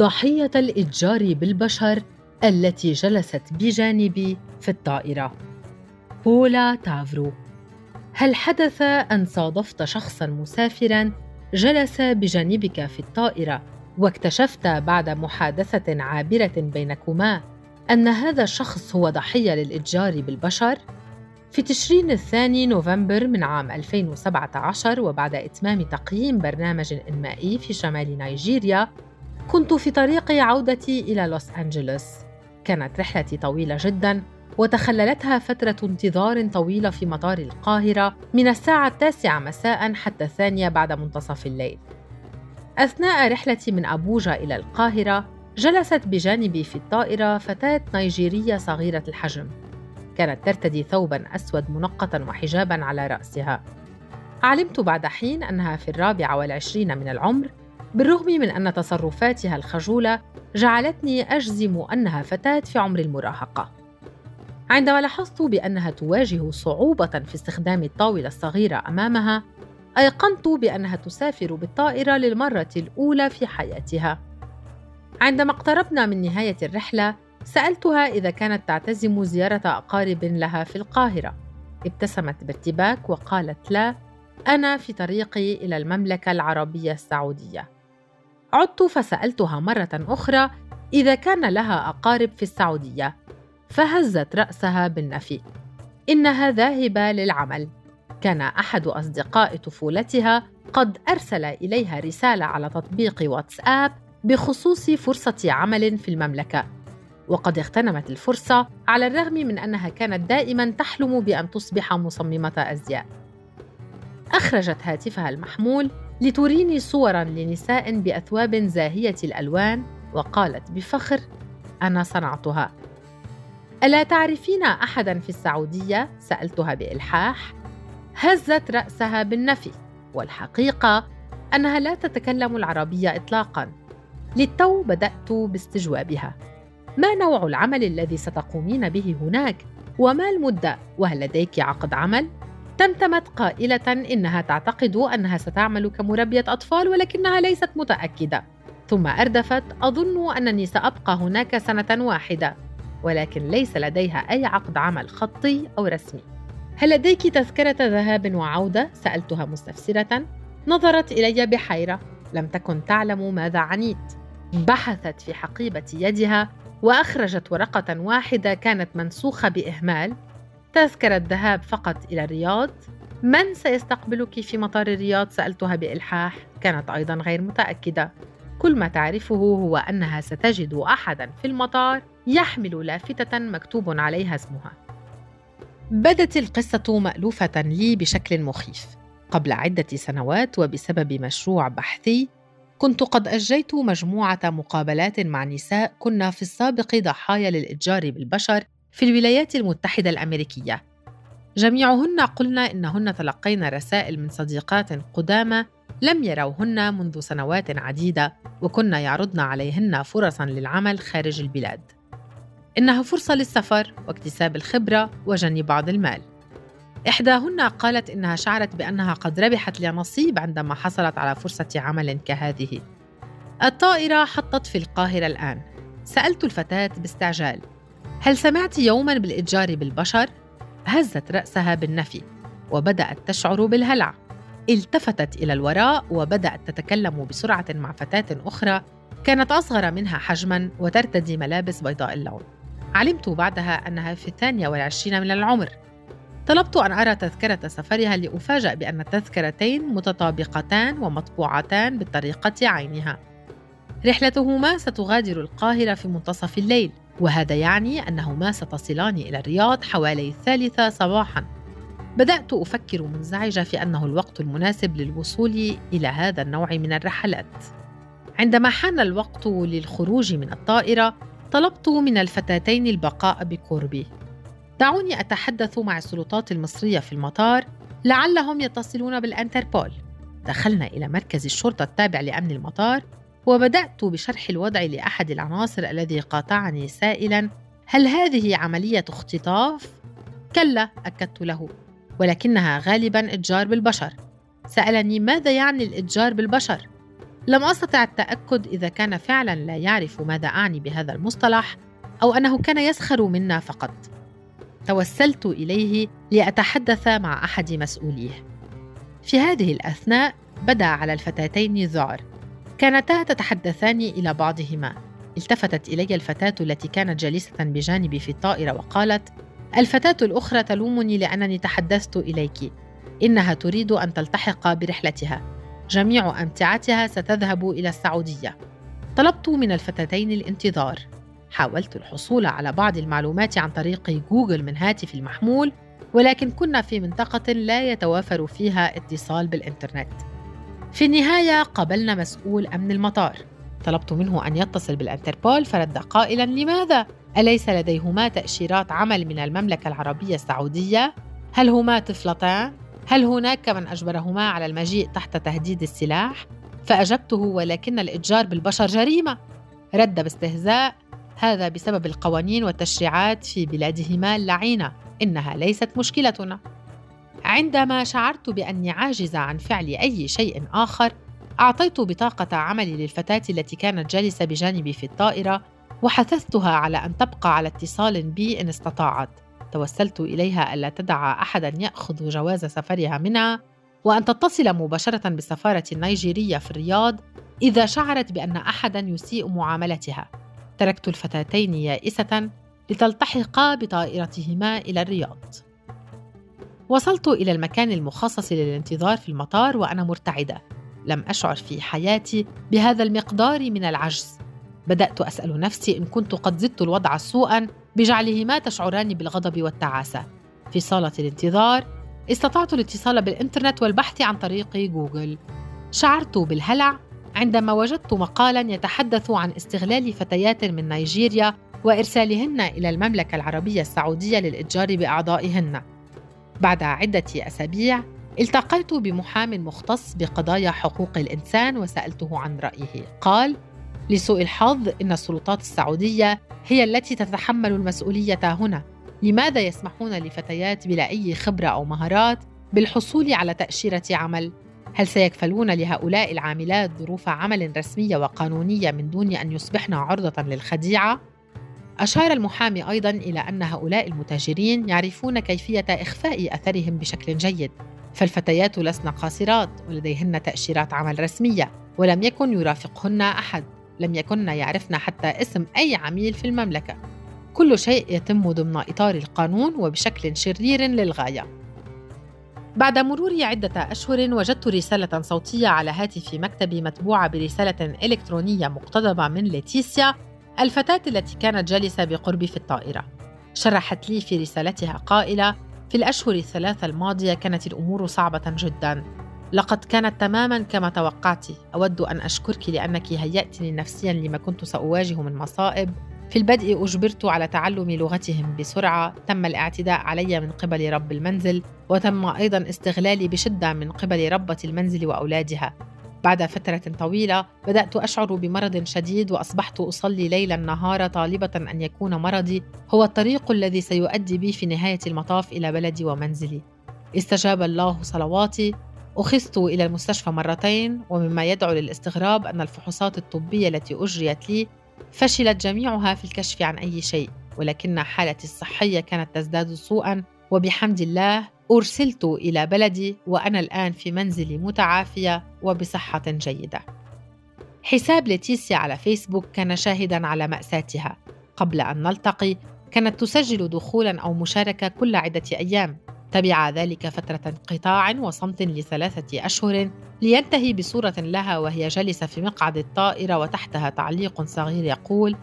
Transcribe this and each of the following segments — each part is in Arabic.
ضحية الإتجار بالبشر التي جلست بجانبي في الطائرة بولا تافرو هل حدث أن صادفت شخصا مسافرا جلس بجانبك في الطائرة واكتشفت بعد محادثة عابرة بينكما أن هذا الشخص هو ضحية للإتجار بالبشر؟ في تشرين الثاني نوفمبر من عام 2017 وبعد إتمام تقييم برنامج إنمائي في شمال نيجيريا كنت في طريق عودتي إلى لوس أنجلوس. كانت رحلتي طويلة جدا وتخللتها فترة انتظار طويلة في مطار القاهرة من الساعة التاسعة مساء حتى الثانية بعد منتصف الليل. أثناء رحلتي من أبوجا إلى القاهرة جلست بجانبي في الطائرة فتاة نيجيرية صغيرة الحجم. كانت ترتدي ثوبا أسود منقطا وحجابا على رأسها. علمت بعد حين أنها في الرابعة والعشرين من العمر بالرغم من أن تصرفاتها الخجولة جعلتني أجزم أنها فتاة في عمر المراهقة. عندما لاحظت بأنها تواجه صعوبة في استخدام الطاولة الصغيرة أمامها أيقنت بأنها تسافر بالطائرة للمرة الأولى في حياتها. عندما اقتربنا من نهاية الرحلة سألتها إذا كانت تعتزم زيارة أقارب لها في القاهرة. ابتسمت بارتباك وقالت لا أنا في طريقي إلى المملكة العربية السعودية. عدت فسألتها مرة أخرى إذا كان لها أقارب في السعودية فهزت رأسها بالنفي. إنها ذاهبة للعمل. كان أحد أصدقاء طفولتها قد أرسل إليها رسالة على تطبيق واتسآب بخصوص فرصة عمل في المملكة. وقد اغتنمت الفرصة على الرغم من أنها كانت دائما تحلم بأن تصبح مصممة أزياء. أخرجت هاتفها المحمول لتريني صورا لنساء بأثواب زاهية الألوان وقالت بفخر أنا صنعتها ألا تعرفين أحدا في السعودية؟ سألتها بإلحاح هزت رأسها بالنفي والحقيقة أنها لا تتكلم العربية إطلاقا للتو بدأت باستجوابها ما نوع العمل الذي ستقومين به هناك؟ وما المدة؟ وهل لديك عقد عمل؟ تمتمت قائلة إنها تعتقد أنها ستعمل كمربية أطفال ولكنها ليست متأكدة. ثم أردفت أظن أنني سأبقى هناك سنة واحدة ولكن ليس لديها أي عقد عمل خطي أو رسمي. هل لديك تذكرة ذهاب وعودة؟ سألتها مستفسرة. نظرت إلي بحيرة. لم تكن تعلم ماذا عنيت. بحثت في حقيبة يدها وأخرجت ورقة واحدة كانت منسوخة بإهمال. تذكرة ذهاب فقط إلى الرياض. من سيستقبلك في مطار الرياض؟ سألتها بإلحاح. كانت أيضا غير متأكدة. كل ما تعرفه هو أنها ستجد أحدا في المطار يحمل لافتة مكتوب عليها اسمها. بدت القصة مألوفة لي بشكل مخيف. قبل عدة سنوات وبسبب مشروع بحثي كنت قد أجريت مجموعة مقابلات مع نساء كنا في السابق ضحايا للإتجار بالبشر في الولايات المتحدة الأمريكية. جميعهن قلنا إنهن تلقين رسائل من صديقات قدامى لم يروهن منذ سنوات عديدة وكنا يعرضن عليهن فرصا للعمل خارج البلاد. إنها فرصة للسفر واكتساب الخبرة وجني بعض المال. إحداهن قالت إنها شعرت بأنها قد ربحت لنصيب عندما حصلت على فرصة عمل كهذه. الطائرة حطت في القاهرة الآن. سألت الفتاة باستعجال: هل سمعت يوما بالإتجار بالبشر؟ هزت رأسها بالنفي وبدأت تشعر بالهلع. التفتت إلى الوراء وبدأت تتكلم بسرعة مع فتاة أخرى كانت أصغر منها حجما وترتدي ملابس بيضاء اللون. علمت بعدها أنها في الثانية والعشرين من العمر طلبت أن أرى تذكرة سفرها لأفاجأ بأن التذكرتين متطابقتان ومطبوعتان بالطريقة عينها. رحلتهما ستغادر القاهرة في منتصف الليل، وهذا يعني أنهما ستصلان إلى الرياض حوالي الثالثة صباحاً. بدأت أفكر منزعجة في أنه الوقت المناسب للوصول إلى هذا النوع من الرحلات. عندما حان الوقت للخروج من الطائرة، طلبت من الفتاتين البقاء بقربي دعوني أتحدث مع السلطات المصرية في المطار لعلهم يتصلون بالأنتربول دخلنا إلى مركز الشرطة التابع لأمن المطار وبدأت بشرح الوضع لأحد العناصر الذي قاطعني سائلا هل هذه عملية اختطاف؟ كلا أكدت له ولكنها غالبا إتجار بالبشر سألني ماذا يعني الإتجار بالبشر؟ لم أستطع التأكد إذا كان فعلا لا يعرف ماذا أعني بهذا المصطلح أو أنه كان يسخر منا فقط توسلت إليه لأتحدث مع أحد مسؤوليه في هذه الأثناء بدا على الفتاتين ذعر كانتا تتحدثان إلى بعضهما. التفتت إلي الفتاة التي كانت جالسة بجانبي في الطائرة وقالت الفتاة الأخرى تلومني لأنني تحدثت إليك. إنها تريد أن تلتحق برحلتها. جميع أمتعتها ستذهب إلى السعودية. طلبت من الفتاتين الانتظار. حاولت الحصول على بعض المعلومات عن طريق جوجل من هاتفي المحمول ولكن كنا في منطقة لا يتوافر فيها اتصال بالإنترنت. في النهاية قابلنا مسؤول أمن المطار طلبت منه أن يتصل بالانتربول فرد قائلا لماذا؟ أليس لديهما تأشيرات عمل من المملكة العربية السعودية؟ هل هما طفلتان؟ هل هناك من أجبرهما على المجيء تحت تهديد السلاح؟ فأجبته ولكن الإتجار بالبشر جريمة رد باستهزاء هذا بسبب القوانين والتشريعات في بلادهما اللعينة إنها ليست مشكلتنا عندما شعرت بأني عاجزة عن فعل أي شيء آخر أعطيت بطاقة عملي للفتاة التي كانت جالسة بجانبي في الطائرة وحثثتها على أن تبقى على اتصال بي إن استطاعت. توسلت إليها ألا تدع أحدا يأخذ جواز سفرها منها وأن تتصل مباشرة بالسفارة النيجيرية في الرياض إذا شعرت بأن أحدا يسيء معاملتها. تركت الفتاتين يائسة لتلتحقا بطائرتهما إلى الرياض. وصلت إلى المكان المخصص للانتظار في المطار وأنا مرتعدة. لم أشعر في حياتي بهذا المقدار من العجز. بدأت أسأل نفسي إن كنت قد زدت الوضع سوءا بجعلهما تشعران بالغضب والتعاسة. في صالة الانتظار استطعت الاتصال بالإنترنت والبحث عن طريق جوجل. شعرت بالهلع عندما وجدت مقالا يتحدث عن استغلال فتيات من نيجيريا وإرسالهن إلى المملكة العربية السعودية للإتجار بأعضائهن. بعد عدة أسابيع التقيت بمحام مختص بقضايا حقوق الإنسان وسألته عن رأيه. قال لسوء الحظ إن السلطات السعودية هي التي تتحمل المسؤولية هنا. لماذا يسمحون لفتيات بلا أي خبرة أو مهارات بالحصول على تأشيرة عمل؟ هل سيكفلون لهؤلاء العاملات ظروف عمل رسمية وقانونية من دون أن يصبحن عرضة للخديعة؟ أشار المحامي أيضا إلى أن هؤلاء المتاجرين يعرفون كيفية إخفاء أثرهم بشكل جيد فالفتيات لسن قاصرات ولديهن تأشيرات عمل رسمية ولم يكن يرافقهن أحد لم يكن يعرفن حتى اسم أي عميل في المملكة. كل شيء يتم ضمن إطار القانون وبشكل شرير للغاية. بعد مرور عدة أشهر وجدت رسالة صوتية على هاتف مكتبي متبوعة برسالة إلكترونية مقتضبة من ليتيسيا الفتاة التي كانت جالسة بقربي في الطائرة. شرحت لي في رسالتها قائلة في الأشهر الثلاثة الماضية كانت الأمور صعبة جدا. لقد كانت تماما كما توقعت. أود أن أشكرك لأنك هيأتني نفسيا لما كنت سأواجه من مصائب. في البدء أجبرت على تعلم لغتهم بسرعة. تم الاعتداء علي من قبل رب المنزل وتم أيضا استغلالي بشدة من قبل ربة المنزل وأولادها. بعد فترة طويلة بدأت أشعر بمرض شديد وأصبحت أصلي ليلا نهارا طالبة أن يكون مرضي. هو الطريق الذي سيؤدي بي في نهاية المطاف إلى بلدي ومنزلي. استجاب الله صلواتي. أخذت إلى المستشفى مرتين ومما يدعو للاستغراب أن الفحوصات الطبية التي أجريت لي فشلت جميعها في الكشف عن أي شيء ولكن حالتي الصحية كانت تزداد سوءا. وبحمد الله أرسلت إلى بلدي وأنا الآن في منزلي متعافية وبصحة جيدة. حساب ليتيسيا على فيسبوك كان شاهدا على مأساتها. قبل أن نلتقي كانت تسجل دخولا أو مشاركة كل عدة أيام. تبع ذلك فترة انقطاع وصمت لثلاثة أشهر لينتهي بصورة لها وهي جالسة في مقعد الطائرة وتحتها تعليق صغير يقول: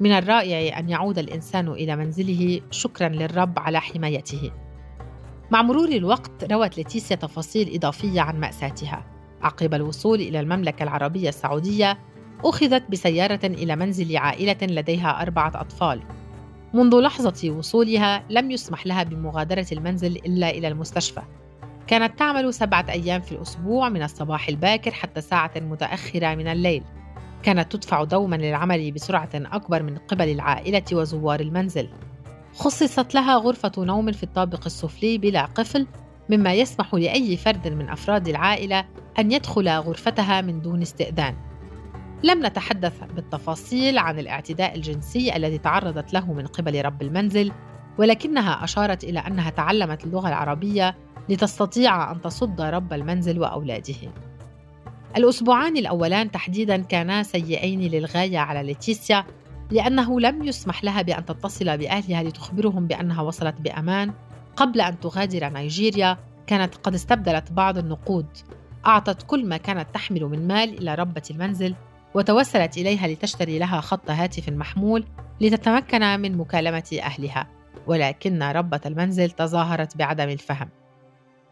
من الرائع أن يعود الإنسان إلى منزله شكرا للرب على حمايته. مع مرور الوقت روت ليتيسيا تفاصيل إضافية عن مأساتها. عقب الوصول إلى المملكة العربية السعودية أخذت بسيارة إلى منزل عائلة لديها أربعة أطفال. منذ لحظة وصولها لم يسمح لها بمغادرة المنزل إلا إلى المستشفى. كانت تعمل سبعة أيام في الأسبوع من الصباح الباكر حتى ساعة متأخرة من الليل. كانت تدفع دوما للعمل بسرعة أكبر من قبل العائلة وزوار المنزل. خصصت لها غرفة نوم في الطابق السفلي بلا قفل مما يسمح لأي فرد من أفراد العائلة أن يدخل غرفتها من دون استئذان. لم نتحدث بالتفاصيل عن الاعتداء الجنسي الذي تعرضت له من قبل رب المنزل، ولكنها أشارت إلى أنها تعلمت اللغة العربية لتستطيع أن تصد رب المنزل وأولاده. الأسبوعان الأولان تحديدا كانا سيئين للغاية على ليتيسيا لأنه لم يسمح لها بأن تتصل بأهلها لتخبرهم بأنها وصلت بأمان. قبل أن تغادر نيجيريا كانت قد استبدلت بعض النقود. أعطت كل ما كانت تحمل من مال إلى ربة المنزل وتوسلت إليها لتشتري لها خط هاتف محمول لتتمكن من مكالمة أهلها. ولكن ربة المنزل تظاهرت بعدم الفهم.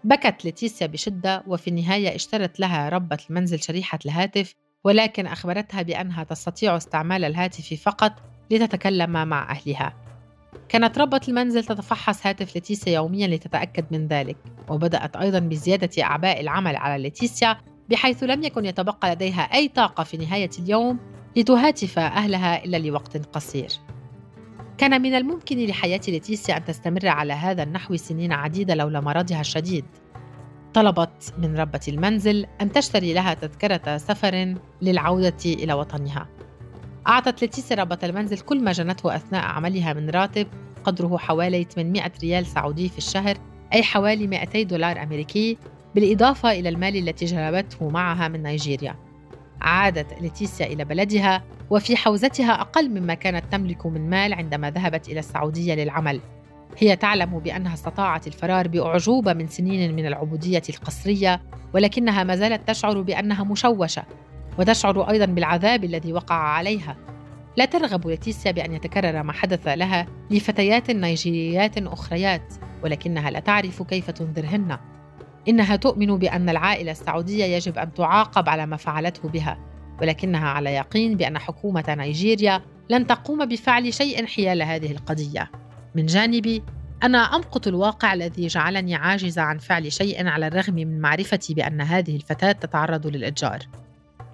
بكت ليتيسيا بشدة وفي النهاية اشترت لها ربة المنزل شريحة الهاتف ولكن أخبرتها بأنها تستطيع استعمال الهاتف فقط لتتكلم مع أهلها. كانت ربة المنزل تتفحص هاتف ليتيسيا يوميا لتتأكد من ذلك وبدأت أيضا بزيادة أعباء العمل على ليتيسيا بحيث لم يكن يتبقى لديها أي طاقة في نهاية اليوم لتهاتف أهلها إلا لوقت قصير. كان من الممكن لحياة ليتيسيا أن تستمر على هذا النحو سنين عديدة لولا مرضها الشديد. طلبت من ربة المنزل أن تشتري لها تذكرة سفر للعودة إلى وطنها. أعطت ليتيسيا ربة المنزل كل ما جنته أثناء عملها من راتب قدره حوالي 800 ريال سعودي في الشهر أي حوالي 200 دولار أمريكي بالإضافة إلى المال التي جلبته معها من نيجيريا. عادت ليتيسيا إلى بلدها وفي حوزتها أقل مما كانت تملك من مال عندما ذهبت إلى السعودية للعمل. هي تعلم بأنها استطاعت الفرار بأعجوبة من سنين من العبودية القسرية ولكنها ما زالت تشعر بأنها مشوشة وتشعر أيضا بالعذاب الذي وقع عليها. لا ترغب ليتيسيا بأن يتكرر ما حدث لها لفتيات نيجيريات أخريات ولكنها لا تعرف كيف تنذرهن. إنها تؤمن بأن العائلة السعودية يجب أن تعاقب على ما فعلته بها ولكنها على يقين بأن حكومة نيجيريا لن تقوم بفعل شيء حيال هذه القضية. من جانبي أنا أمقت الواقع الذي جعلني عاجزة عن فعل شيء على الرغم من معرفتي بأن هذه الفتاة تتعرض للإتجار.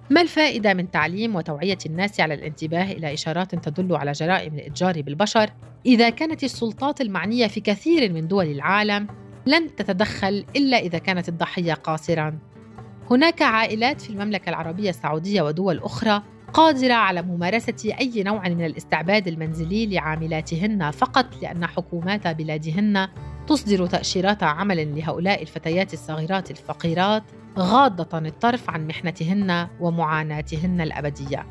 ما الفائدة من تعليم وتوعية الناس على الانتباه إلى إشارات تدل على جرائم الإتجار بالبشر؟ إذا كانت السلطات المعنية في كثير من دول العالم لن تتدخل إلا إذا كانت الضحية قاصرا. هناك عائلات في المملكة العربية السعودية ودول أخرى قادرة على ممارسة أي نوع من الاستعباد المنزلي لعاملاتهن فقط لأن حكومات بلادهن تصدر تأشيرات عمل لهؤلاء الفتيات الصغيرات الفقيرات غاضة الطرف عن محنتهن ومعاناتهن الأبدية.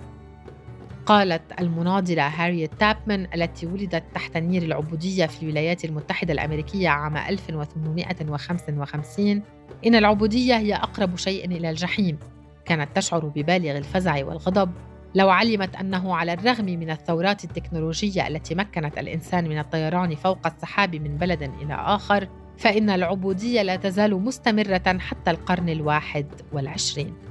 قالت المناضلة هاريت تابمان التي ولدت تحت نير العبودية في الولايات المتحدة الأمريكية عام 1855 إن العبودية هي أقرب شيء إلى الجحيم كانت تشعر ببالغ الفزع والغضب لو علمت أنه على الرغم من الثورات التكنولوجية التي مكنت الإنسان من الطيران فوق السحاب من بلد إلى آخر فإن العبودية لا تزال مستمرة حتى القرن الواحد والعشرين.